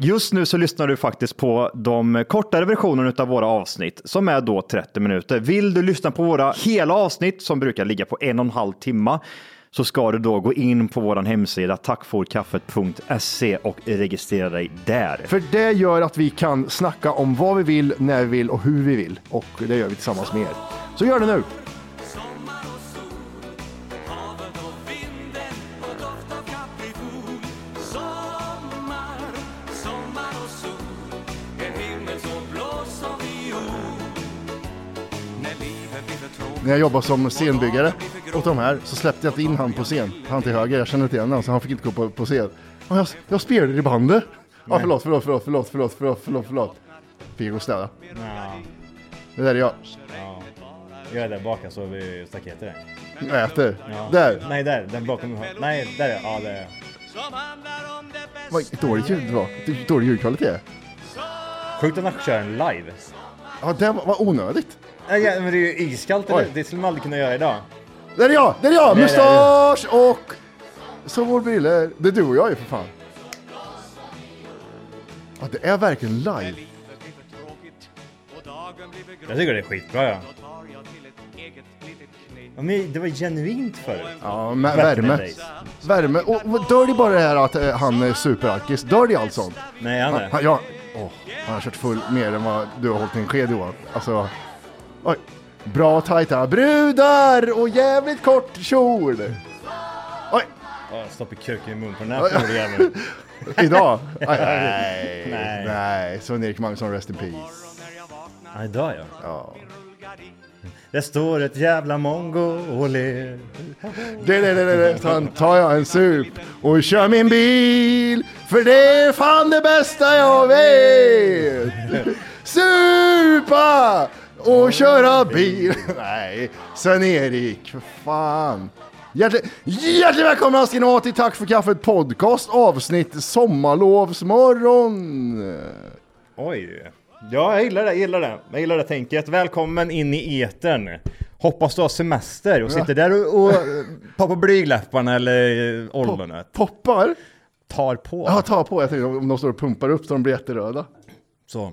Just nu så lyssnar du faktiskt på de kortare versionerna av våra avsnitt som är då 30 minuter. Vill du lyssna på våra hela avsnitt som brukar ligga på en och en halv timme så ska du då gå in på vår hemsida tackforkaffet.se och registrera dig där. För det gör att vi kan snacka om vad vi vill, när vi vill och hur vi vill. Och det gör vi tillsammans med er. Så gör det nu! När jag jobbade som scenbyggare åt de här så släppte jag inte in han på scen. Han till höger, jag kände inte igen honom så han fick inte gå på, på scen. Och jag, jag spelade i bandet. Ja, förlåt, förlåt, förlåt, förlåt, förlåt, förlåt, förlåt, förlåt. Fick jag gå och städa. Ja, Det där är jag. ja. Jag är där bak alltså vid staketet. Jag äter. Ja. Där. Nej, där. Den bakom. Nej, där är Ja, där är Vad ett dåligt ljud det var. Dålig ljudkvalitet. Sjukt att man kör en live. Ja, det var onödigt. Nej, ja, men det är ju iskallt. Oj. Det, skulle man aldrig kunna göra idag. Där är jag! Där är jag! Där är Mustasch och solbrillor. Det är du och jag ju för fan. Ja, det är verkligen live. Jag tycker det är skitbra ja. ja men det var genuint förut. Ja, the värme. Värme. Och dör det bara det här att eh, han är superalkis? Dör det allt sånt? Nej, han Han, är. han, ja, åh, han har kört full mer än vad du har hållit en sked Johan. Alltså, oj. Bra tajta brudar och jävligt kort kjol. Oj, Stopp i kuken i mun på den här fågeljäveln. idag? Nej, nej, Nej. Sven-Erik Magnusson, rest in peace. Ja, idag ja. Ja. Det står ett jävla mongo och ler. Det, det, det, det, det. Sen tar jag en sup och kör min bil. För det är fan det bästa jag vet. Supa och köra bil. Nej, Sven-Erik, för fan. Hjärtligt, hjärtligt välkomna ska ni vara till Tack för kaffet podcast avsnitt sommarlovsmorgon. Oj. Ja, jag gillar det, jag gillar det. Jag gillar det tänket. Välkommen in i etern. Hoppas du har semester och sitter där och, och poppar blygläpparna eller ollonet. Poppar? Tar på. Ja, ta på. Jag tänkte om de står och pumpar upp så de blir jätteröda. Så.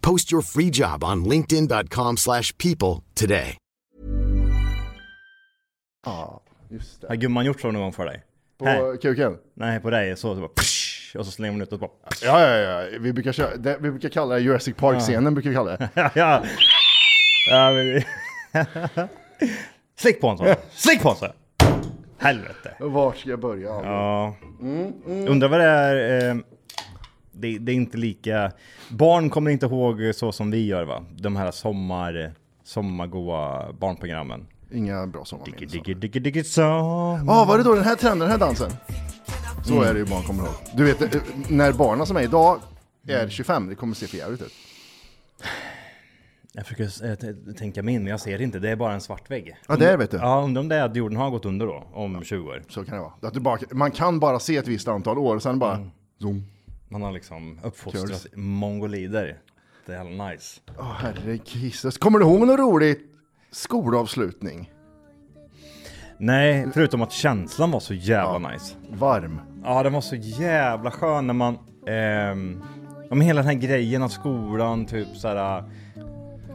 Post your free job on linkedin.com/people slash people today. Ja, just det. Har gumman gjort så någon gång för dig? På Här. kuken? Nej, på dig. Så, så bara, psh, och så slänger man ut och bara... psh. Ja, ja, ja. Vi brukar, köra, det, vi brukar kalla det Jurassic Park-scenen. brukar vi kalla det. Ja, ja. ja men... Slick på en sån. Slick på en sån. Helvete. Vart ska jag börja? Ja. Undrar vad det är. Eh, det, det är inte lika. Barn kommer inte ihåg så som vi gör va? De här sommar, sommargoa barnprogrammen. Inga bra sommarminnen. så. Diggy, diggy, diggy, sommar. Ja, var det då den här trenden, den här dansen? Så är det ju barn kommer ihåg. Du vet, eh, när barnen som är idag är 25, det kommer se för jävligt ut. Jag försöker eh, tänka mig in, men jag ser det inte. Det är bara en svart vägg. Ja, det är det, vet du. Ja, undrar om det är att jorden har gått under då, om 20 år. Så kan det vara. Att du bara, man kan bara se ett visst antal år, och sen bara zoom. Man har liksom uppfostrat mongolider. Det är jävla nice. Åh herre Kristus. Kommer du ihåg något roligt skolavslutning? Nej, förutom att känslan var så jävla nice. Varm. Ja, den var så jävla skön när man... ehm, ja, men hela den här grejen att skolan typ såhär...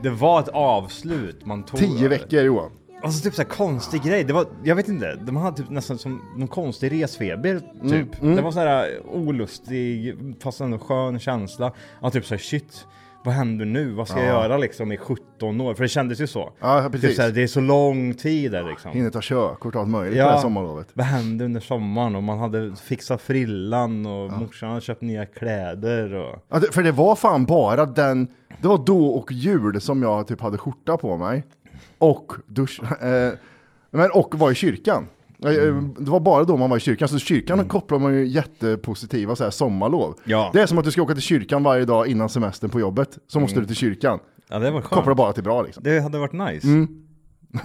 Det var ett avslut man tog. Tio veckor Johan. Alltså typ såhär konstig grej, det var, jag vet inte, de hade typ nästan som någon konstig resfeber typ. Det var såhär olustig, fast ändå skön känsla. Ja typ såhär shit, vad händer nu? Vad ska jag göra liksom i 17 år? För det kändes ju så. Ja, precis. Typ såhär, det är så lång tid där liksom. Hinner ta körkort och allt möjligt på det här sommarlovet. vad hände under sommaren? Och man hade fixat frillan och morsan hade köpt nya kläder och... Ja, för det var fan bara den, det var då och jul som jag typ hade skjorta på mig. Och dusch, eh, men och var i kyrkan. Eh, Mm. Det var bara då man var i kyrkan, så kyrkan kopplar man ju jättepositiva så här, sommarlov. Ja. Det är som att du ska åka till kyrkan varje dag innan semestern på jobbet, så måste du till kyrkan. Ja det var skönt. Kopplar bara till bra liksom. Det hade varit nice. Mm.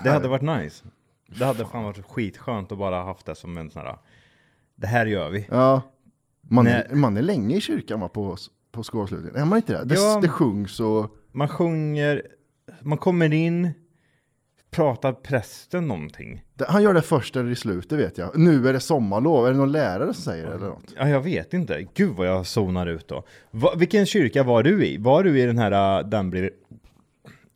Det hade varit nice. Det hade fan varit skitskönt att bara haft det som en sån här, det här gör vi. Ja. Man, är, man är länge i kyrkan va, på, på skolavslutningen, är man inte det? Det, Ja. det sjungs och... Man sjunger, man kommer in, pratar prästen någonting? Han gör det först eller i slutet vet jag. Nu är det sommarlov, är det någon lärare som säger det eller något? Ja, jag vet inte. Gud vad jag zonar ut då. Va, vilken kyrka var du i? Var du i den här, den blir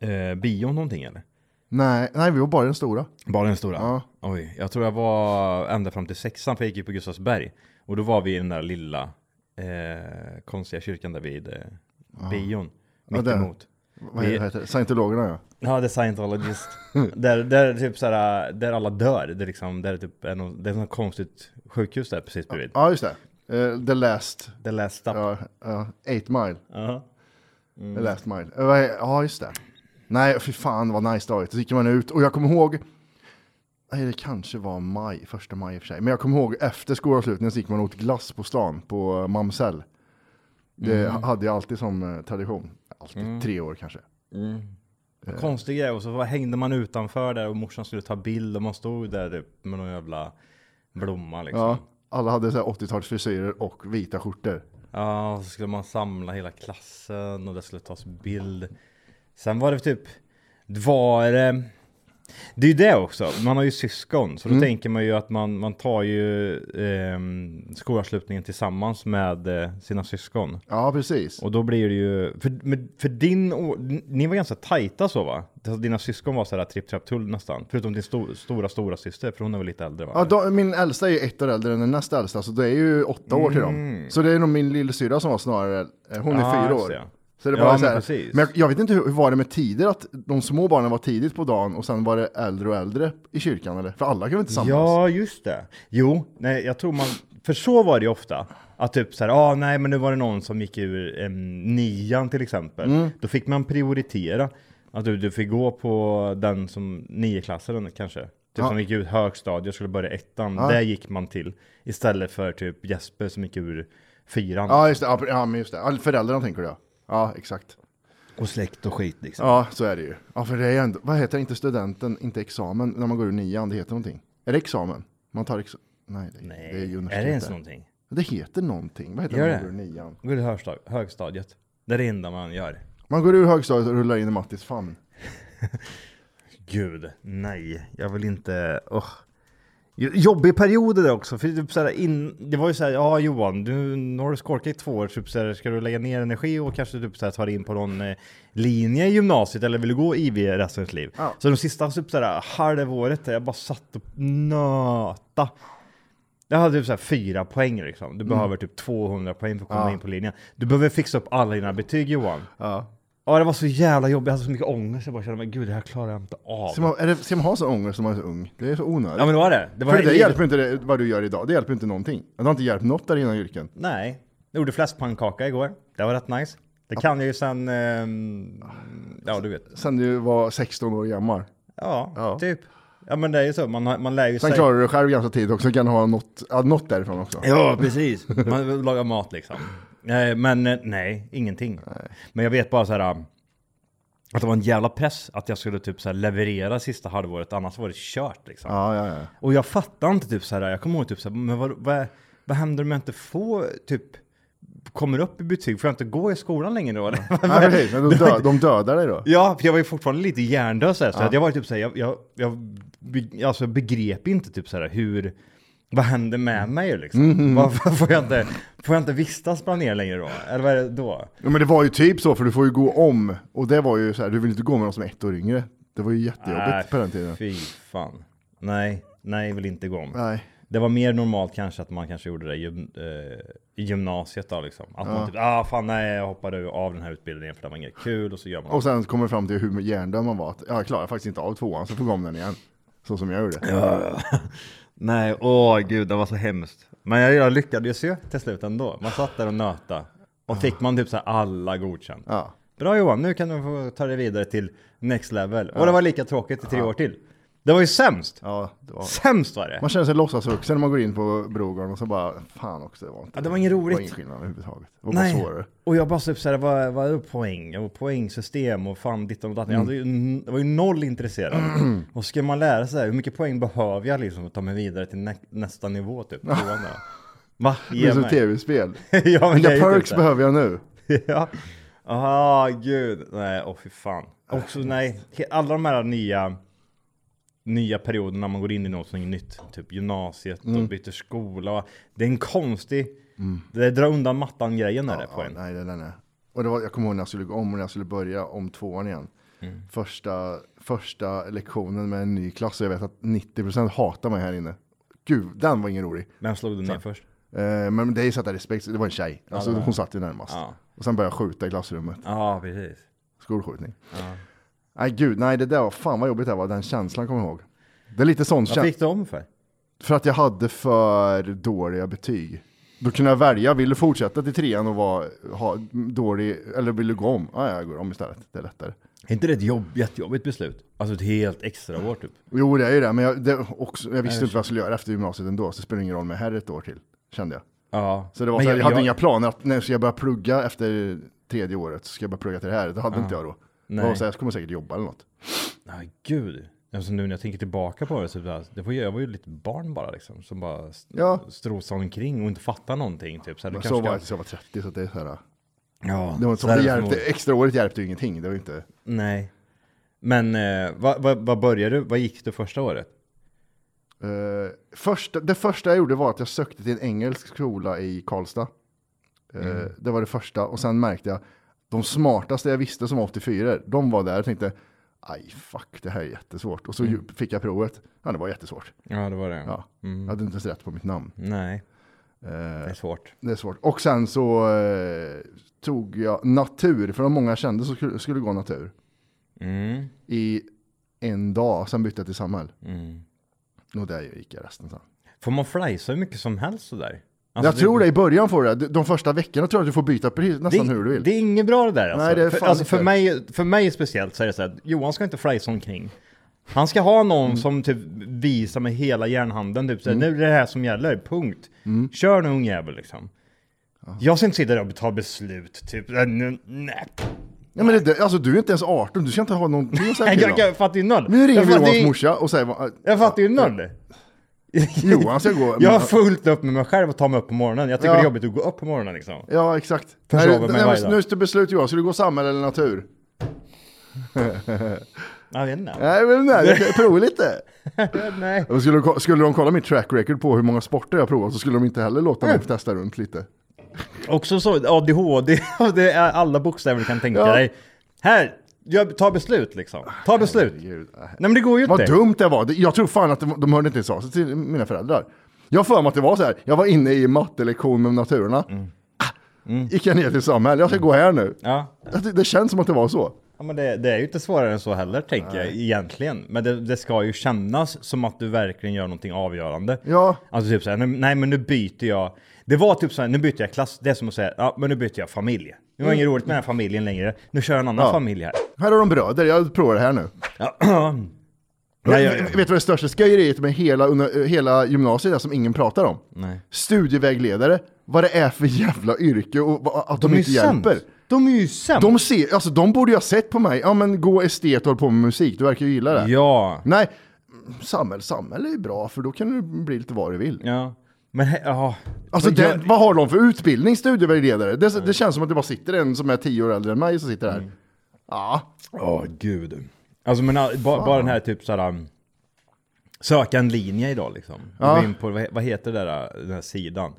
eh, bion någonting eller? Nej, nej, vi var bara den stora. Bara den stora? Ja. Oj, jag tror jag var ända fram till sexan, för jag gick ju på Gustavsberg. Och då var vi i den där lilla eh, konstiga kyrkan där vid eh, bion. Ja, Mitt där. Vad Vi- heter det? Scientologerna ja. Ja, det är scientologist. där, där, typ såhär, där alla dör. Det är liksom, där är typ är det är något konstigt sjukhus där precis bredvid. Ja, just det. Eh, the last, The last stop. ja, ja, eight mile. Ja. The last mile. Eh, Ja, just det. Nej, fy fan vad nice dag. Så gick man ut och jag kommer ihåg, nej det kanske var maj, första maj i och för sig. Men jag kommer ihåg efter skolavslutningen så gick man åt glass på stan på Mamsell. Det hade jag alltid som eh, tradition. Alltid tre år kanske. Konstig grej. Och så var- hängde man utanför där och morsan skulle ta bild och man stod där typ med någon jävla blomma liksom. Ja, alla hade så här 80-talsfrisyrer och vita skjortor. Ja, och så skulle man samla hela klassen och det skulle tas bild. Sen var det typ, var det... Det är ju det också, man har ju syskon, så då tänker man ju att man, man tar ju eh, skolavslutningen tillsammans med eh, sina syskon. Ja, precis. Och då blir det ju, för, för din, ni var ganska tajta så va? Alltså, Dina syskon var sådär tripp trapp tull nästan, förutom din sto, stora stora syster för hon är väl lite äldre va? Ja, de, min äldsta är ju ett år äldre än den näst äldsta, så det är ju åtta år till dem. Så det är nog min lillsyrra som var snarare, eh, hon är Ah, fyra år. Så det Ja, var men så här, precis. men jag, jag vet inte hur, hur var det med tider, att de små barnen var tidigt på dagen och sen var det äldre och äldre i kyrkan eller? För alla kunde inte samlas. Ja, just det. Jo, nej, jag tror man, för så var det ju ofta. Att typ såhär, ah, nej men nu var det någon som gick ur em, nian till exempel. Mm. Då fick man prioritera. Att du, du fick gå på den som nioklassaren kanske. Typ Ja. som gick ut högstadiet skulle börja ettan. Ja. Där gick man till. Istället för typ Jesper som gick ur fyran. Ja, just det. Ja, ja, men just det. Ja, Föräldrarna tänker du ja. Ja, exakt. Och släkt och skit liksom. Ja, så är det ju. Ja, för det är ändå, vad heter det, inte studenten, inte examen, när man går ur nian, det heter någonting. Är det examen? Man tar examen? Nej, det, Nej, det är ju är universitet. det ens någonting? Det heter någonting. Vad heter Gör det? när man går ur nian? Gå till högstad- högstadiet. Det är det enda man gör. Man går ur högstadiet och rullar in i Mattis famn. Gud, nej. Jag vill inte... Oh. Jobbig period där också. För typ såhär in, det var ju såhär, ja Johan, du, nu har du skolkat i två år. Typ såhär, ska du lägga ner energi och kanske typ såhär, ta dig in på någon eh, linje i gymnasiet? Eller vill du gå IV resten av ditt liv? Ja. Så de sista typ såhär, halvåret, där jag bara satt och nöta. Jag hade typ såhär fyra poäng liksom. Du behöver typ 200 poäng för att komma Mm. Ja. in på linjen. Du behöver fixa upp alla dina betyg Johan. Ja. Ja det var så jävla jobbigt, jag hade så mycket ångest. Jag bara kände, men gud det här klarar jag inte av. Ska man, är det, ska man ha sån ångest som man är så ung? Det är så onödigt. Ja men det var det. Det var För det livet- hjälper inte det, vad du gör idag, det hjälper inte någonting. Det har inte hjälpt något där innan yrken. Nej, jag gjorde fläskpannkaka igår. Det var rätt nice. Det kan jag ju sen, ehm, ja du vet. Sen du var 16 år gammal. Ja, Ja. typ. Ja men det är ju så, man, har- man lär ju Sen sig. klarar du dig själv ganska tidigt också, kan ha något, något därifrån också. Ja precis, man lagar mat liksom. Eh, Men eh, nej, ingenting. Men jag vet bara så här. um, Att det var en jävla press att jag skulle typ så här leverera sista halvåret, annars var det kört liksom. Ja, ja, ja. Och jag fattar inte typ så här. jag kommer ihåg typ så här, men vad, vad, vad händer om jag inte får typ kommer upp i betyg? Får jag inte gå i skolan längre då eller? ja precis, men de, dö, de dödar dig då. Ja, för jag var ju fortfarande lite hjärndöd så, här, så Ja. jag var typ såhär, jag, jag, jag be, alltså, begrep inte typ såhär hur, vad händer med mig liksom? Mm. Varför får jag inte, får jag inte vistas bland er längre då? Eller vad är det då? Ja, men det var ju typ så, för du får ju gå om. Och det var ju så här, du vill inte gå med någon som är ett år yngre. Det var ju jättejobbigt Nej, på den tiden. Fy fan. Nej, nej, vill inte gå om. Nej. Det var mer normalt kanske att man kanske gjorde det i, eh, gymnasiet då liksom. Att man typ, ah fan nej jag hoppade av den här utbildningen för det var inget kul och så gör man Och sen kommer fram till hur hjärndöd man var. Att, ja, jag klarar faktiskt inte av tvåan, så får jag gå om den igen. Så som jag gjorde. Nej, åh gud det var så hemskt. Men jag, jag lyckades ju till slut ändå. Man satt där och nöta. Och fick man typ så här alla godkänt. Ja. Bra Johan, nu kan du få ta dig vidare till next level. Och det var lika tråkigt i tre år till. Det var ju sämst! Ja, det var... Sämst var det! Man känner sig låtsasvuxen när man går in på Brogården och så bara, fan också, det var inte Ja, det var inget roligt. Det var ingen skillnad överhuvudtaget. Det var bara Nej. svårare. Och jag bara typ såhär, vad, vad är det poäng? Och poängsystem och fan ditt och. Jag, ju, Mm. jag var ju noll intresserad. Och ska man lära sig, hur mycket poäng behöver jag liksom för att ta mig vidare till nä nästa nivå typ? Då? Va? Det är Ge som mig. tv-spel. ja, Vilka perks typ behöver jag nu? ja. Ah, gud. Nej, åh fy fan. Också nej, alla de här nya nya perioderna man går in i är nytt. Typ gymnasiet Mm. och byter skola. Det är en konstig, det drar undan mattan grejen är det på Ja, en. nej, den är. Och det var, jag kommer ihåg när jag skulle gå om och när jag skulle börja om tvåan igen. Mm. Första, första lektionen med en ny klass och jag vet att 90% hatar mig här inne. Gud, den var ingen rolig. Vem slog du ner först? Eh, men det är ju sätta respekt, det var en tjej. Alltså var- hon satt ju närmast. Ja. Och sen började jag skjuta i klassrummet. Ja, precis. Skolskjutning. Nej gud, nej det där var fan vad jobbigt det var, den känslan kommer jag ihåg. Det är lite sån Vad känsla. fick du om för? För att jag hade för dåliga betyg. Då kunde jag välja, vill du fortsätta till trean och vara, ha dålig, eller vill du gå om? Ja, jag går om istället, det är lättare. Är inte det ett jobb, jättejobbigt beslut? Alltså ett helt extra år typ. Jo det är ju det, men jag, det också, jag visste inte vad jag skulle göra efter gymnasiet ändå, så det spelar ingen roll med här ett år till, kände jag. Ja. Så det var Men så här, jag, hade inga planer att när ska jag börja plugga efter tredje året, så ska jag börja plugga till det här. Det hade inte jag då. Nej. var så här, jag kommer säkert jobba eller något. Nej gud. Alltså nu när jag tänker tillbaka på det så det, det var ju, jag var ju lite barn bara liksom. Som bara Ja. strosade omkring och inte fattade någonting typ. Så här, så var jag tills jag var 30, så det är så här. Ja, Det var så där det hjälpte, extra året hjälpte ju ingenting, det var inte. Nej. Men eh, vad, vad, vad började du? Vad gick du första året? Uh, första, det första jag gjorde var att jag sökte till en engelsk skola i Karlstad. Eh, Det var det första och sen märkte jag de smartaste jag visste som var 84 de var där och tänkte aj fuck det här är jättesvårt. Och så ju- fick jag provet. Ja det var jättesvårt. Ja, det var det. Ja. Jag hade inte ens rätt på mitt namn. Nej, Eh, det är svårt. det är svårt. Och sen så eh, tog jag natur, för de många kände så skulle, skulle gå natur. Mm. I en dag, sen bytte jag till Samhäll. Mm. Och där gick jag resten sen. Får man flajsa hur mycket som helst sådär? Alltså, jag tror det i början får du det. De första veckorna tror jag att du får byta precis nästan det, hur du vill. Det är inget bra det där alltså. Nej, det för, alltså för, mig, för mig speciellt så är det så här, Johan ska inte flajsa omkring. Han ska ha någon Mm. som typ visar med hela järnhanden, typ såhär, nu är det här som gäller, punkt. Mm. Kör nu ungjävel liksom. Jag ska inte sitta där och ta beslut, typ, äh, nu, nej. Ja, men det, alltså du är inte ens 18, du ska inte ha någonting att säga Jag, jag, fattar ju noll. Nu ringer vi Johans morsa och säger Jag fattar ju noll. Johan ska gå. Jag har fullt upp med mig själv att ta mig upp på morgonen. Jag tycker Ja. det är jobbigt att gå upp på morgonen liksom. Ja, exakt. Försover mig nej, varje men dag. nu är det beslut Johan, ska du gå samhälle eller natur? Jag vet inte. Nej, men nej, prova lite. Nej. Skulle, de, skulle de kolla mitt track record på hur många sporter jag provat så skulle de inte heller låta mig testa runt lite. Också så, ADHD, det är alla bokstäver du kan tänka Ja. dig. Här, jag, ta beslut liksom. Ta beslut. Herregud. Nej men det går ju Vad inte. dumt det var. Jag tror fan att de, de hörde inte ens av sig till mina föräldrar. Jag för mig att det var så här. Jag var inne i mattelektion med naturerna. Mm. Ah, Gick jag ner till Samuel, jag ska gå här nu. Ja. Det, det känns som att det var så. ja men det, det är ju inte svårare än så heller tänker jag egentligen. Men det, det ska ju kännas som att du verkligen gör någonting avgörande. Ja, Alltså typ såhär, nej men nu byter jag. Det var typ såhär, nu byter jag klass. Det är som att säga, ja men nu byter jag familj. Det var inget roligt med den här familjen längre. Nu kör jag en annan Mm. Ja. familj här. här har de bröder, jag provar det här nu. Ja. Ja, ja, ja. Vet du vad det största skojeriet med hela, under, hela gymnasiet är som ingen pratar om? Nej. Studievägledare, vad det är för jävla yrke och att de, De inte hjälper. De är ju sämst. De, ser, alltså, de borde ju ha sett på mig, ja men gå estet och håll på med musik, du verkar ju gilla det. Ja. Nej, samhälle, samhälle är bra för då kan du bli lite vad du vill. Ja. Men ja. Alltså gör- vad har de för utbildning, studievägledare? Det, det känns som att det bara sitter en som är tio år äldre än mig som sitter här. Mm. Ja, Åh gud. Alltså men bara, bara den här typ såhär um, Söka en linje idag liksom. Ja. Gå in på, vad he- vad heter det där, den här sidan?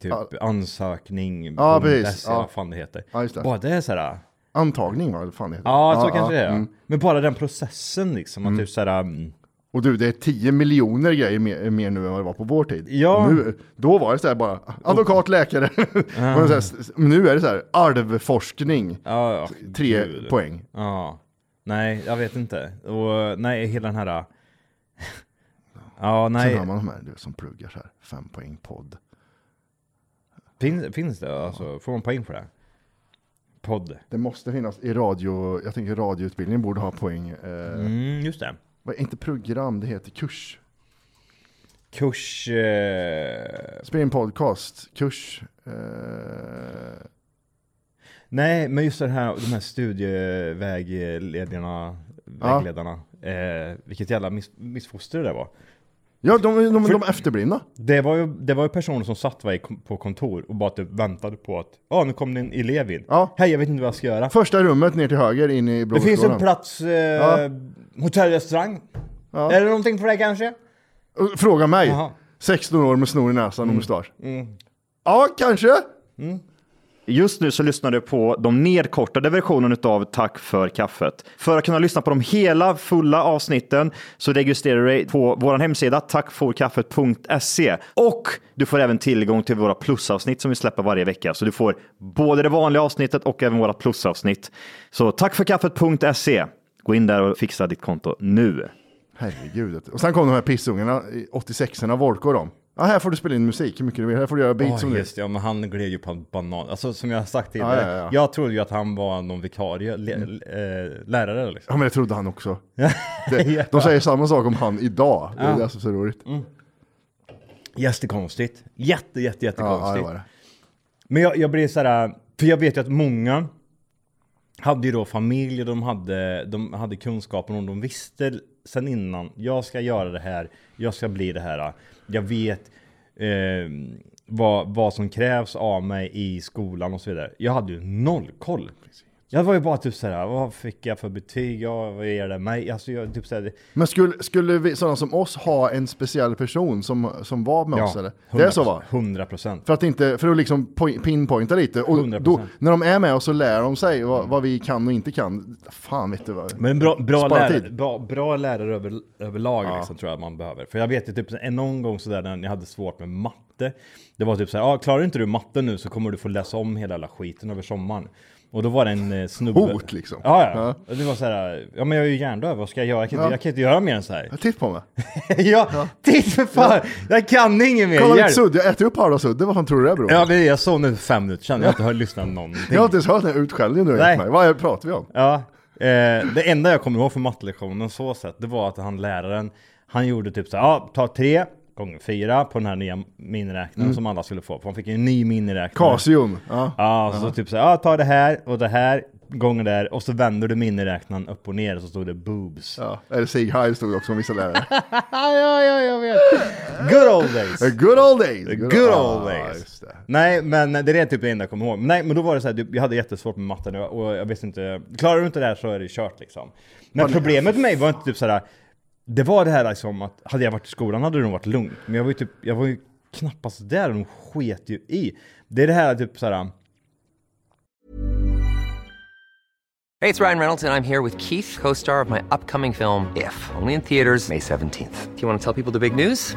Typ ansökning, Ja, precis. Ja. vad fan det heter. Ja, just det. Bara det är såhär, Antagning va? Fan det heter. Ja, så kanske det är. mm. Men bara den processen liksom. Att typ såhär, mm, Och du, det är 10 miljoner grejer mer, mer nu än vad det var på vår tid. Ja. Nu, då var det så här bara, advokat, läkare. Så här, nu är det så här, arvforskning, ja, ja, tre gud. poäng. Ja, nej, jag vet inte. Och nej, hela den här... Ja, Sen nej. har man de här du, som pluggar så här, fem poäng podd. Finns, finns det? Alltså, får man poäng för det? Podd. Det måste finnas i radio, jag tänker radioutbildning borde ha poäng. Eh, Mm, just det. Vad, inte program, det heter kurs. Kurs... Eh... Spela in podcast, kurs. Eh, Nej, men just det här, de här studievägledarna, vägledarna. Eh, vilket jävla miss, missfoster det där var. Ja, de, de, de, de är efterblivna. Det var ju, det var ju personer som satt var i, på kontor och bara typ väntade på att ja, nu kom det en elev in. Ja. Hej, jag vet inte vad jag ska göra. Första rummet ner till höger in i Det finns en plats, eh, hotellrestaurang. Ja. Är det någonting för dig kanske? Fråga mig, Jaha. 16 år med snor i näsan Mm. och mustasch. Ja, kanske. Just nu så lyssnar du på de nedkortade versionen av Tack för kaffet. För att kunna lyssna på de hela fulla avsnitten så registrerar du dig på vår hemsida tackforkaffet.se och du får även tillgång till våra plusavsnitt som vi släpper varje vecka. Så du får både det vanliga avsnittet och även våra plusavsnitt. Så tackforkaffet.se. Gå in där och fixa ditt konto nu. Herregud. Och sen kom de här pissungarna, 86orna, Volko och de. Ja, här får du spela in musik hur mycket du vill. Här får du göra beat Åh, som du just det, ja, men han gled ju på en banan. Alltså som jag har sagt tidigare, Ja, ja, ja. jag trodde ju att han var någon vikarie, le, eh, lärare liksom. Ja, men det trodde han också. Det, de säger samma sak om han idag. Det är det som är så roligt. Mm. Jättekonstigt. Jätte, jätte, Ja, ja, jättekonstigt. det det. Men jag, jag blir så här, för jag vet ju att många hade ju då familj och de hade, de hade kunskapen och de visste sen innan, jag ska göra det här, jag ska bli det här. Jag vet eh, vad, vad som krävs av mig i skolan och så vidare. Jag hade ju noll koll. Jag var ju bara typ såhär, vad fick jag för betyg? Ja, vad ger det mig? Alltså jag typ såhär, Men skulle, skulle vi, sådana som oss ha en speciell person som, som var med oss eller? Det är så va? 100 procent. För att, inte, för att liksom point- pinpointa lite. Och 100%. då, när de är med oss så lär de sig vad, vad vi kan och inte kan. Fan vet du vad. Men bra, bra, Spara lärare, tid. bra, bra lärare över, överlag liksom, tror jag man behöver. För jag vet ju typ en någon gång sådär när jag hade svårt med matte. Det var typ såhär, ah, klarar inte du matte nu så kommer du få läsa om hela jävla skiten över sommaren. Och då var det en eh, snubbe. Hot, liksom. Ja, ja. Och det var såhär, ja men jag är ju hjärndöv, vad ska jag göra? Jag kan, inte, Ja. jag kan inte göra mer än så här. Titt på mig. ja, titta för fan! Jag kan inget mer! Kolla lite sudd, jag äter upp halva sudden. Vad fan tror du det är bror? Ja, men jag såg nu fem minuter sedan, jag har inte hört lyssnat någonting. Jag har inte ens hört den här utskällningen du har gett mig. Vad pratar vi om? Ja, eh, det enda jag kommer ihåg från mattelektionen så sett, det var att han läraren, han gjorde typ så här, ja, ta tre gånger fyra på den här nya miniräknaren som alla skulle få. För han fick en ny miniräknare. Casion. Ja. Ja, så typ så här, ja, ta det här och det här gånger där och så vänder du miniräknaren upp och ner och så stod det boobs. Ja, ja. Eller Sig Heil stod det också om vissa lärare. ja, ja, jag vet. Good old days. A good old days. The good old Ah, days. det. Nej, men det är typ det enda jag kommer ihåg. Nej, men då var det så här, jag hade jättesvårt med matten och jag visste inte, klarar du inte det här så är det kört liksom. Men problemet med mig var inte typ sådär, det var det här liksom att hade jag varit i skolan hade det nog varit lugnt. Men jag var ju typ, jag var ju knappast där och de sket ju i. Det är det här typ såhär, Hej, det är Ryan Reynolds, and I'm here with Keith, co star of my upcoming film, If, only in theaters, May 17th. Do you want to tell people the big news?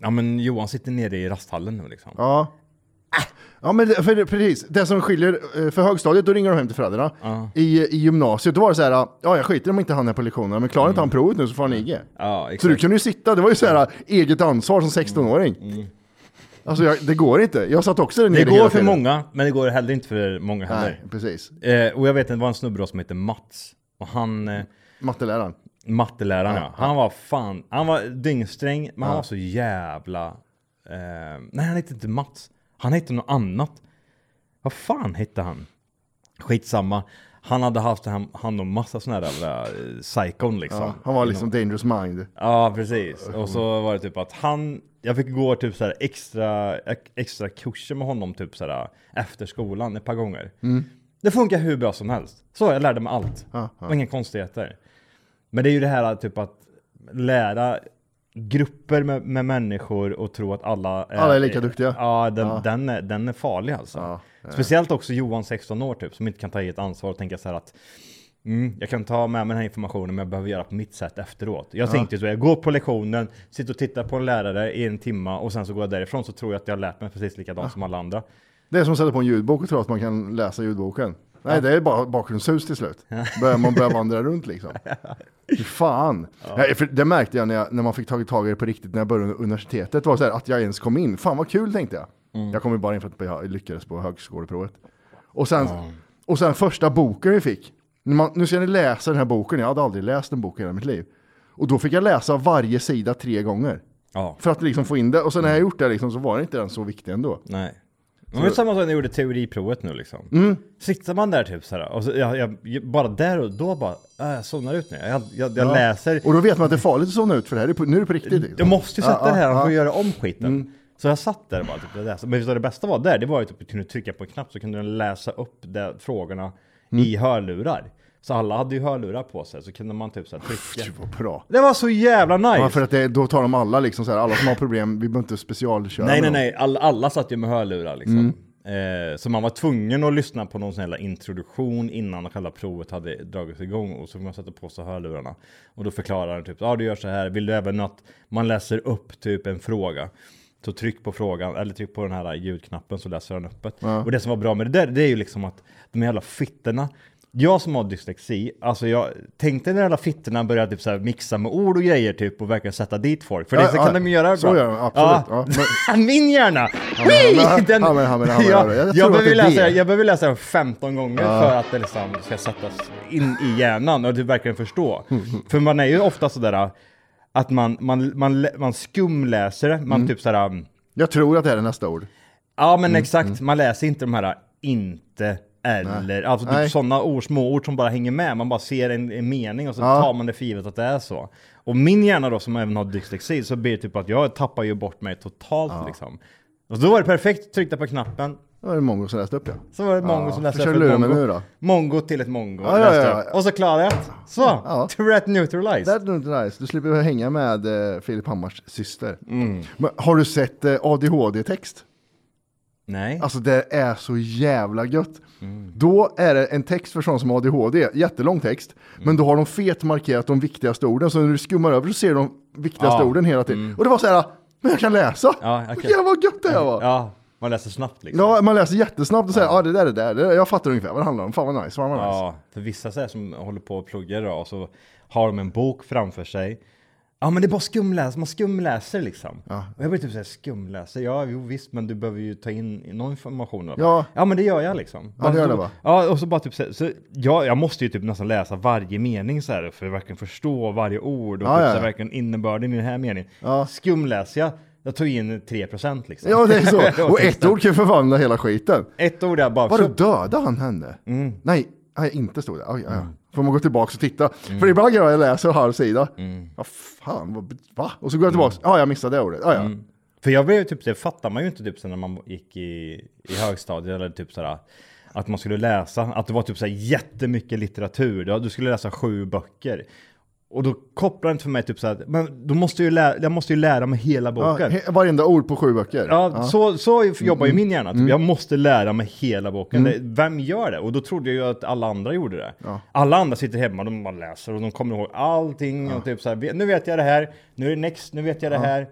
Ja men Johan sitter nere i rasthallen nu liksom. Ja. Ja men det, för, precis, det som skiljer, eh, för högstadiet då ringer de hem till föräldrarna. I, I gymnasiet då var det så här, ja jag skiter om inte han är på lektionerna, men klarar inte han provet nu så får han IG. Mm. Ja, Så du exakt. kunde ju sitta, det var ju så här eget ansvar som 16-åring. Alltså jag, det går inte, jag satt också där Mm. Det nere hela går för tiden. många, men det går heller inte för många Nej, heller. precis. Eh, och jag vet att det var en snubbe då som heter Mats. Och han, eh, Matteläraren. Matteläraren ja, han var fan, han var dyngsträng, men han var så jävla... Eh, nej han hette inte Mats, han hette något annat. Vad fan hette han? Skitsamma. Han hade haft hand om massa sådana här jävla eh, psykon liksom. Ja, han var liksom dangerous mind. Ja, precis. Och så var det typ att han, jag fick gå typ så här extra, extra kurser med honom typ så här efter skolan ett par gånger. Det funkar hur bra som helst. Så jag lärde mig allt. Ja, Och inga konstigheter. Men det är ju det här typ att lära grupper med, med människor och tro att alla är, Alla är lika duktiga. Ja, den, Den, är, den är farlig alltså. Ja, Speciellt också Johan 16 år typ, som inte kan ta eget ansvar och tänka så här att Mm, jag kan ta med mig den här informationen men jag behöver göra på mitt sätt efteråt. Jag tänkte så, jag går på lektionen, sitter och tittar på en lärare i en timma och sen så går jag därifrån så tror jag att jag har lärt mig precis likadant som alla andra. Det är som att sätta på en ljudbok och tro att man kan läsa ljudboken. Nej, det är bara bakgrundshus till slut. Börjar man börjar vandra runt liksom. Fy fan. Nej, för det märkte jag när, jag när man fick tagit tag i det på riktigt när jag började universitetet. var så här, att jag ens kom in. Fan vad kul tänkte jag. Mm. Jag kom ju bara in för att jag lyckades på högskoleprovet. Och sen, och sen första boken vi fick. Man, nu ska ni läsa den här boken. Jag hade aldrig läst en bok i hela mitt liv. Och då fick jag läsa varje sida tre gånger. Ja, För att liksom få in det. Och sen när jag gjort det liksom, så var det inte den så viktig ändå. nej. Det är samma sak när jag gjorde teoriprovet nu liksom. Mm. Sitter man där typ såhär, och så, jag, jag, bara där och då bara, äh, jag somnar ut nu. Jag, jag, jag Ja. läser, Och då vet man att det är farligt att somna ut för det här är på, nu är det på riktigt. liksom. jag måste ju sätta Ja, det här, ja, får ja. göra om skiten. Så jag satt där och bara typ, läste. Men det bästa var där? Det var ju typ att du kunde trycka på en knapp så kunde du läsa upp de frågorna i hörlurar. Så alla hade ju hörlurar på sig, så kunde man typ så här trycka. Det var bra. Det var så jävla nice! Ja, för att det, då tar de alla liksom så här, alla som har problem, vi behöver inte specialköra Nej nej nej, alla, alla satt ju med hörlurar liksom. Mm. Eh, så man var tvungen att lyssna på någon sån här introduktion innan själva provet hade dragits igång och så fick man sätta på sig hörlurarna. Och då förklarar den typ, ja ah, du gör så här, vill du även att man läser upp typ en fråga. Så tryck på frågan, eller tryck på den här ljudknappen så läser den upp det. Och det som var bra med det där, det är ju liksom att de jävla fittorna jag som har dyslexi, alltså jag tänkte när alla fittorna började typ så mixa med ord och grejer typ och verkligen sätta dit folk. För Ja, det så ja, kan de ju göra så bra. gör de, absolut. Ja, Min hjärna! men- ja, men- Den, ja, ja, ja, men- jag, behöver det läsa, det. jag behöver läsa den 15 gånger för att det liksom ska sättas in i hjärnan och du verkligen förstå. för man är ju ofta sådär att man, man, man, man skumläser det, Mm. man typ sådär Jag tror att det är nästa ord. Ja Mm, men exakt, man läser inte de här inte eller, alltså Nej. typ sådana ord, små ord som bara hänger med. Man bara ser en, en mening och så Ja. tar man det för givet att det är så. Och min hjärna då som även har dyslexi så blir det typ att jag tappar ju bort mig totalt liksom. Och då var det perfekt, tryckte på knappen, Det var det mongo som läste upp ja. så var det mongo Ja, som läste försök upp ett lura mig mongo. nu då. Mongo till ett mongo. Ja, ja, ja, ja. Och så det. Så, Ja. Tourette neutralized. Not nice. Du slipper hänga med eh, Filip Hammars syster. Mm. Men har du sett eh, ADHD-text? Nej. Alltså det är så jävla gött. Mm. Då är det en text för sån som har ADHD, jättelång text. Mm. Men då har de fet markerat de viktigaste orden, så när du skummar över så ser du de viktigaste Ja. orden hela tiden. Och det var så här, men jag kan läsa! Ja, jag kan- Jävlar vad gött det här var! Ja, man läser snabbt liksom. Ja, man läser jättesnabbt och säger ja ah, det där är det där, jag fattar ungefär vad det handlar om, fan vad nice, fan vad nice. Ja, för vissa så här som håller på och pluggar då, och så har de en bok framför sig. Ja men det är bara skumläs, man skumläser liksom. Och jag blir typ såhär, skumläser? Ja jo visst, men du behöver ju ta in någon information. Eller? Ja. ja men det gör jag liksom. Ja, det gör det, va? Ja och så bara typ så, så ja, jag måste ju typ nästan läsa varje mening så här för att verkligen förstå varje ord och Ja, typ ja, så här, ja. verkligen innebörden i den här meningen. Ja. Skumläser jag, jag tog in 3% liksom. Ja det är så, och ett ord kan förvandla hela skiten. Ett ord är bara... Vadå dödade han henne? Mm. Nej, nej inte stod det. Oj, ja, ja. Får man gå tillbaka och titta. För ibland gör jag läser en halv sida. Mm. Vad fan, vad, va? Och så går jag tillbaka, ja jag missade det ordet. Ja, ja. Mm. För jag blev typ, det fattar man ju inte typ sen när man gick i, i högstadiet eller typ sådär att man skulle läsa, att det var typ såhär jättemycket litteratur. Du skulle läsa sju böcker. Och då kopplar det inte för mig typ såhär, men då måste jag ju lära, jag måste ju lära mig hela ja boken. he- varenda ord på sju böcker. Ja, Så, så jobbar Mm. ju min hjärna. Typ. Jag måste lära mig hela boken. Det, vem gör det? Och då trodde jag ju att alla andra gjorde det. Alla andra sitter hemma, de bara läser och de kommer ihåg allting. Och typ så här, nu vet jag det här, nu är det next, nu vet jag det här.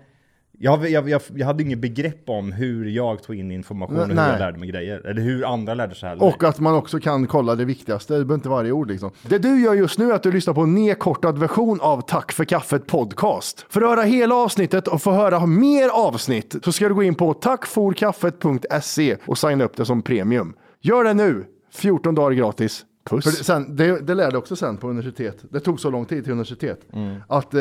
Jag, jag, jag, jag hade inget begrepp om hur jag tog in information och hur Nej. jag lärde mig grejer. Eller hur andra lärde sig heller. Och att man också kan kolla det viktigaste, det behöver inte varje ord liksom. Det du gör just nu är att du lyssnar på en nedkortad version av Tack för kaffet podcast. För att höra hela avsnittet och få höra mer avsnitt så ska du gå in på tackforkaffet.se och signa upp det som premium. Gör det nu! 14 dagar gratis. Puss. För det, sen, det, det lärde jag också sen på universitet. Det tog så lång tid till universitet. Mm. Att eh,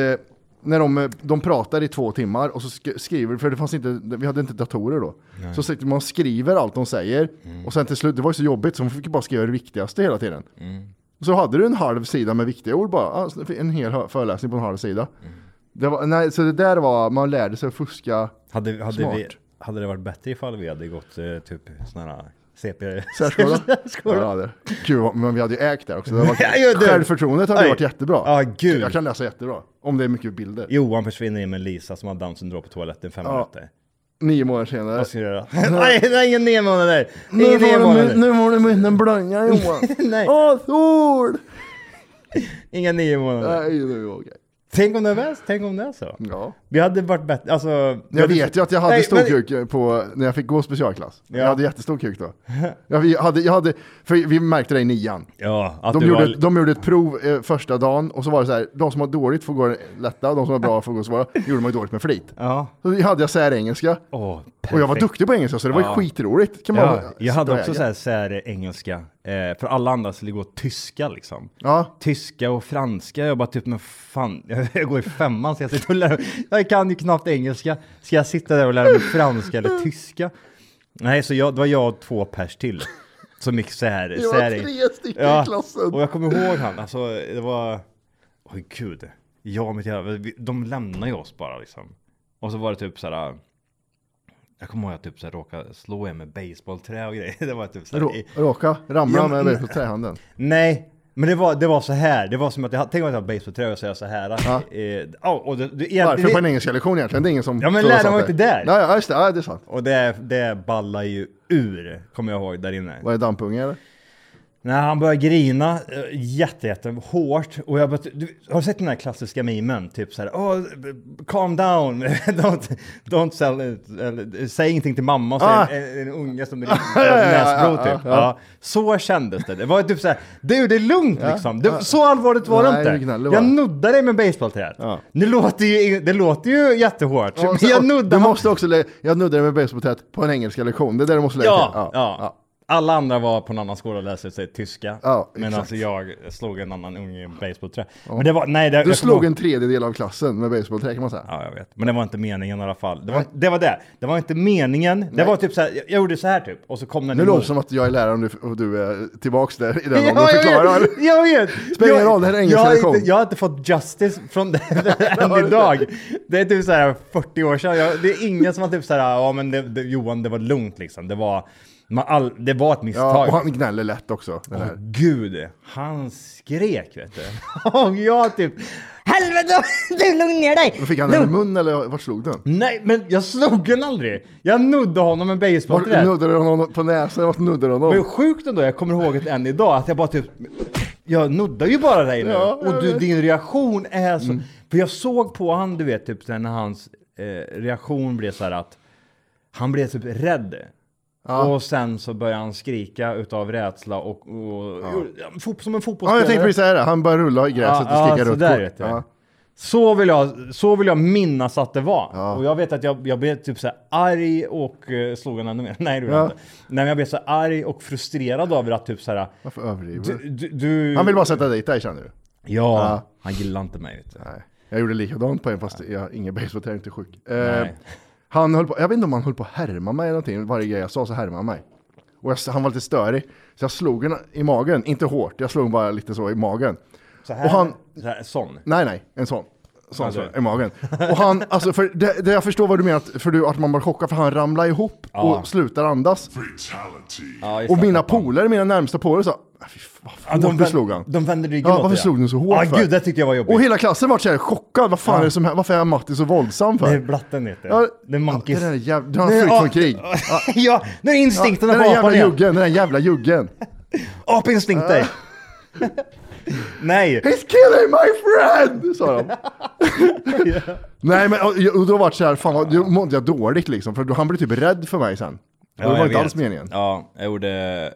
när de, de pratar i två timmar och så sk- skriver, för det fanns inte, vi hade inte datorer då. Så sitter man och skriver allt de säger. Mm. Och sen till slut, det var ju så jobbigt så man fick bara skriva det viktigaste hela tiden. Mm. Så hade du en halv sida med viktiga ord bara. Alltså, En hel föreläsning på en halv sida. Mm. Det var, nej, så det där var, man lärde sig att fuska. hade, hade, Smart. vi, hade det varit bättre ifall vi hade gått eh, typ sådana här CP... Särskola. Särskola. Ja, det. Gud, men vi hade ju ägt där också. Det var, Ja, ja, du. självförtroendet hade Aj. varit jättebra. Ja, gud. Jag kan läsa jättebra. Om det är mycket bilder. Johan försvinner in med Lisa som har Downs syndrom på toaletten fem Ja. minuter. Nio månader senare. Vad ska jag göra? Nej, är ingen nio månader! Nu Ingen nio månader! nu var det munnen blöja Johan. Nej. Åh, sol! Inga nio månader. Nej, det var okej. Tänk om det är Tänk om det är så. Ja. Vi hade varit bättre, alltså... Jag vet ju att jag hade Nej, stor men- kuk på, när jag fick gå specialklass. Ja. Jag hade jättestor kuk då. Jag, vi hade, jag hade, för vi märkte det i nian. Ja, att De gjorde, var... de gjorde ett prov eh, första dagen och så var det så här, de som har dåligt får gå lätta, de som har bra får gå svåra. Gjorde man ju dåligt med flit. Ja. Så hade jag särengelska. Åh, Och jag var perfekt. duktig på engelska så det var ju Ja. skitroligt. Kan man Ja, jag hade också så här sär engelska. Eh, för alla andra skulle gå tyska liksom. Ja, Tyska och franska, jag bara typ men fan, jag går i femman så jag sitter och lär mig. Jag kan ju knappt engelska. Ska jag sitta där och lära mig franska eller tyska? Nej, så jag, det var jag och två pers till. Som gick så här. det så var här tre stycken Ja, i klassen. och jag kommer ihåg han, alltså det var... Oj gud. Jag och mitt jävla... De lämnade ju oss bara liksom. Och så var det typ så här. Jag kommer ihåg att jag typ så här råkade slå en med baseballträ och grejer. Det var typ så här, Rå, råka ramla Ja, med men- mig på trähanden. Nej, men det var, det var så här. Det var som att jag tänk om jag hade baseballträ och säga så här. Eh, ja, och det, det, Varför egentligen- på en engelska lektion egentligen? Det är ingen som Ja, men sånt man inte där. Ja, ja, just det. Ja, det är sant. Och det, det ballar ju ur, kommer jag ihåg där inne. Var det dampunge eller? När han började grina eh, jätte, jätte hårt och jag började, du, har du sett den här klassiska memen? Typ så här, oh, calm down, don't, don't sell it, eller, säg ingenting till mamma, och så Ah. en, en unge som är ja, ja, näsblod ja, typ. ja. Ja. Så kändes det. Det var typ så här, du det är lugnt liksom. Det, så allvarligt var Nej, det inte. Jag bara. nuddade dig med basebollträet. Ja. Det, låter ju, det låter ju jättehårt. Ja, men jag du nuddade måste också, lä- jag nuddade med basebollträt på en engelska lektion. Det är det du måste lära Ja, till. ja. Alla andra var på en annan skola och läste sig tyska. Ja, men alltså jag slog en annan unge i basebollträ. Men det var, nej, det, Du jag slog ihåg- en tredjedel av klassen med basebollträ kan man säga. Ja, jag vet. Men det var inte meningen i alla fall. Det var, det var det. Det var inte meningen. Det var typ så här, jag, jag gjorde så här typ. Och så kom den Nu låter det som att jag är läraren och du, är tillbaks där i den Ja, åldern och jag förklarar. vet, jag vet! Spelar ingen Jag- roll, det här är engelska jag, har lektion. inte, jag har inte fått justice från det än idag. Det är typ så här 40 år sedan. Jag, det är ingen som har typ så här, ja men det, Johan det var lugnt liksom. Det var, man, all, det var ett misstag. Ja, och han gnäller lätt också. Den här. Gud, han skrek vet du. Och jag typ, helvete, du lugn ner dig! Fick han den i mun eller vart slog den? Nej, men jag slog den aldrig. Jag nuddade honom med basebollträ. nuddade du honom på näsan? Vart nuddade du Men honom? sjukt ändå, jag kommer ihåg det än idag, att jag bara typ Jag nuddar ju bara dig nu Ja, och du, din reaktion är så För jag såg på han, du vet, typ när hans eh, reaktion blev så här att Han blev typ rädd Ja. Och sen så började han skrika utav rädsla och, och ja. som en Ja, fotbollsspelare jag tänkte precis säga det. Han började rulla i gräset Ja, och ja, skrika rött där. Ja. Så vill jag, så vill jag minnas att det var. Ja. Och jag vet att jag, jag blev typ så arg och uh, slog honom ännu mer. Nej det Ja. inte. Nej men jag blev så arg och frustrerad över att typ så här. Varför överdriver Du, du? Han vill bara sätta dit dig känner du? Ja, Ja. han gillar inte mig vet du. Nej. Jag gjorde likadant på en fast jag ingen basebollträ, jag är inte sjuk. Eh. Han höll på, jag vet inte om han höll på att härma mig eller någonting. Varje grej jag sa så härmade han mig. Och jag, han var lite störig. Så jag slog honom i magen, inte hårt, jag slog bara lite så i magen. Så här, Och han- så här, sån. Nej, nej, en sån. Sån Alltså. så, i magen. Och han, alltså för det, det jag förstår vad du menar, för du, att man var chockad för han ramlar ihop Ja. och slutar andas. Ja, just Och mina polare, mina närmsta polare sa, "Ah, Ja, varför vänd- slog han? De vände ryggen Ja, åt varför det, slog du så hårt Ja för? gud, det tyckte jag var jobbigt. Och hela klassen var så här chockad, vad fan Ja. är det som händer? Varför är Matti så våldsam för? Det är blatten du. Ja, det är monkeys. Ja, det där är jävla, du har Nej, flytt ja, från krig. ja, nu är instinkterna den på apan igen. juggen, den där jävla juggen. Apinstinkter. Nej! He's killing my friend! Sa de. Nej men och, och då var det så här, fan vad, då mådde jag dåligt liksom. För då, han blev typ rädd för mig sen. Och det var inte vet. alls meningen. Ja, jag gjorde,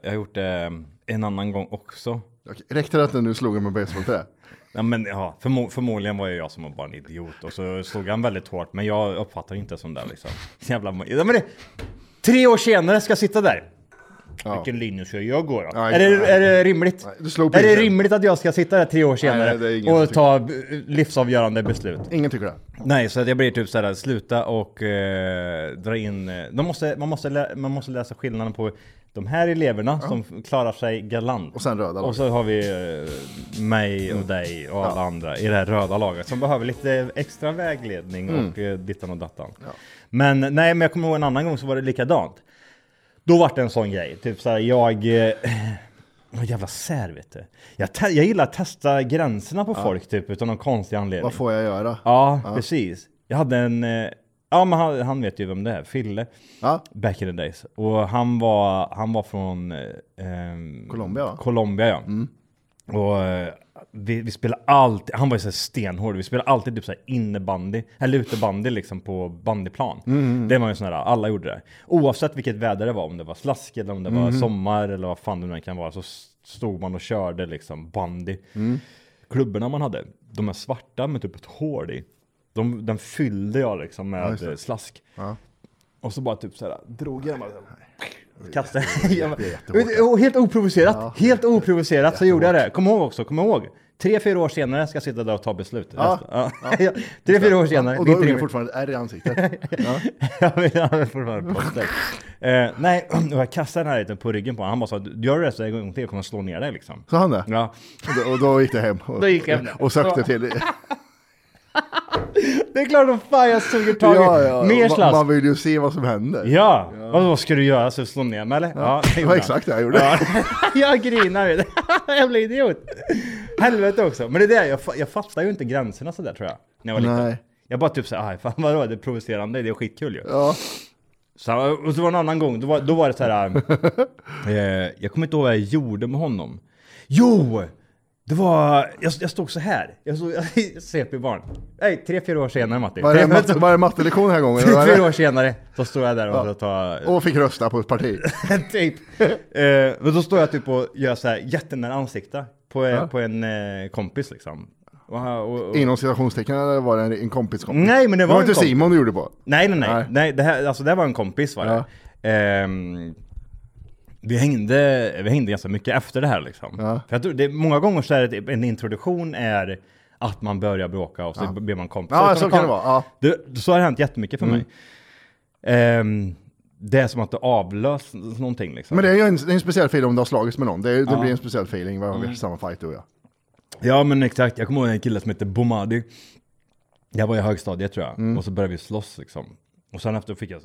jag gjort det en annan gång också. Okej, Räckte det att du slog honom med basebollträ? Ja, men ja, förmo förmodligen var jag som var bara en idiot och så slog han väldigt hårt, men jag uppfattar inte som det liksom. Jävla, ja, men det, tre år senare ska jag sitta där. Vilken linje ska jag gå då? Ja, är, det, är det rimligt? Slog är det rimligt att jag ska sitta där tre år senare och ta livsavgörande beslut? Ingen tycker det. Nej, så att jag blir typ såhär, sluta och eh, dra in... eh, De måste, man, måste lä, man måste läsa skillnaden på de här eleverna som klarar sig galant. Och sen röda Och så har vi eh, mig och dig och alla andra i det här röda laget som behöver lite extra vägledning och eh, dittan och dattan. Men nej, men jag kommer ihåg en annan gång så var det likadant. Då var det en sån grej, typ såhär jag... Eh, jävla sär vet du. Jag, jag gillar att testa gränserna på folk typ utan någon konstig anledning. Vad får jag göra? Ja, precis. Jag hade en... Ja, men han, han vet ju vem det är. Fille. Ja. Back in the days. Och han var, han var från... eh, ehm, Colombia, va? Colombia, ja. Och eh, vi, vi spelade alltid... Han var ju så här stenhård. Vi spelade alltid typ så innebandy, eller utebandy liksom på bandyplan. Det var ju sån här, alla gjorde det. Oavsett vilket väder det var, om det var slask eller om det var sommar eller vad fan det nu kan vara, så stod man och körde liksom bandy. Klubborna man hade, de är svarta med typ ett hål i. De, den fyllde jag liksom med det. eh, slask. Ja. Och så bara typ såhär, drog jag den bara. Kastade. Och helt oprovocerat, helt oprovocerat så gjorde jag det. Kom ihåg också, kom ihåg. Tre, fyra år senare ska jag sitta där och ta beslut. Ja. Ja. Ja. Tre, fyra år senare. Och då är har du fortfarande ärr i ansiktet. Ja. Jag jag vill fortfarande posta. Eh, nej, och jag kastade den här lite på ryggen på honom. Han bara sa, "Du gör det så en gång till, jag kommer slå ner dig liksom. Så han det? Ja. Och då, och då gick det hem. Och, Då gick jag hem. och sökte till... Det är klart som fan jag suger tag i Ja, ja. mer slask. man vill ju se vad som händer. Ja, Vad, vad ska du göra? Så slå ner mig eller? Ja, det Det var exakt det jag gjorde. Ja. jag grinar ju. Jag blir idiot. Helvete också. Men det är det, jag, jag fattar ju inte gränserna sådär tror jag. När jag var liten. Nej. Jag bara typ såhär, fan vadå, det är provocerande, det är skitkul ju. Ja. Så, och så var det en annan gång, då var, då var det så här. eh, jag kommer inte ihåg vad jag gjorde med honom. Jo! Det var, jag, jag stod så här. Jag stod, CP-barn. Nej, tre, fyra år senare Matti. Var det, Tre, matte, var det mattelektion den här gången? är fyra år senare, så stod jag där och ja. tar Och fick rösta på ett parti. typ. Eh, men då står jag typ och gör så här jättenära ansikte på, på en eh, kompis liksom. Och, och, och, Inom citationstecken eller var det en, en kompis kompis? Nej, men det var det var inte kompis. Simon du gjorde på? Nej, nej, nej. Nej. det, här, alltså, det här var en kompis var det. Ehm, vi, hängde, vi hängde ganska mycket efter det här liksom. Ja. För jag tror, det, många gånger så är det typ, en introduktion är att man börjar bråka och så blir man kompis. Ja, så man kan det vara, ja. Det, så har det hänt jättemycket för mig. Ehm, det är som att det avlöst någonting liksom. Men det är ju en, det är en speciell feeling om du har slagits med någon. Det, är- det Ja. Mm. blir en speciell feeling vad vi har samma fight du och jag. Ja men exakt, jag kommer ihåg en kille som hette Bomadi. Jag var i högstadiet tror jag, och så började vi slåss liksom. Och sen efter fick jag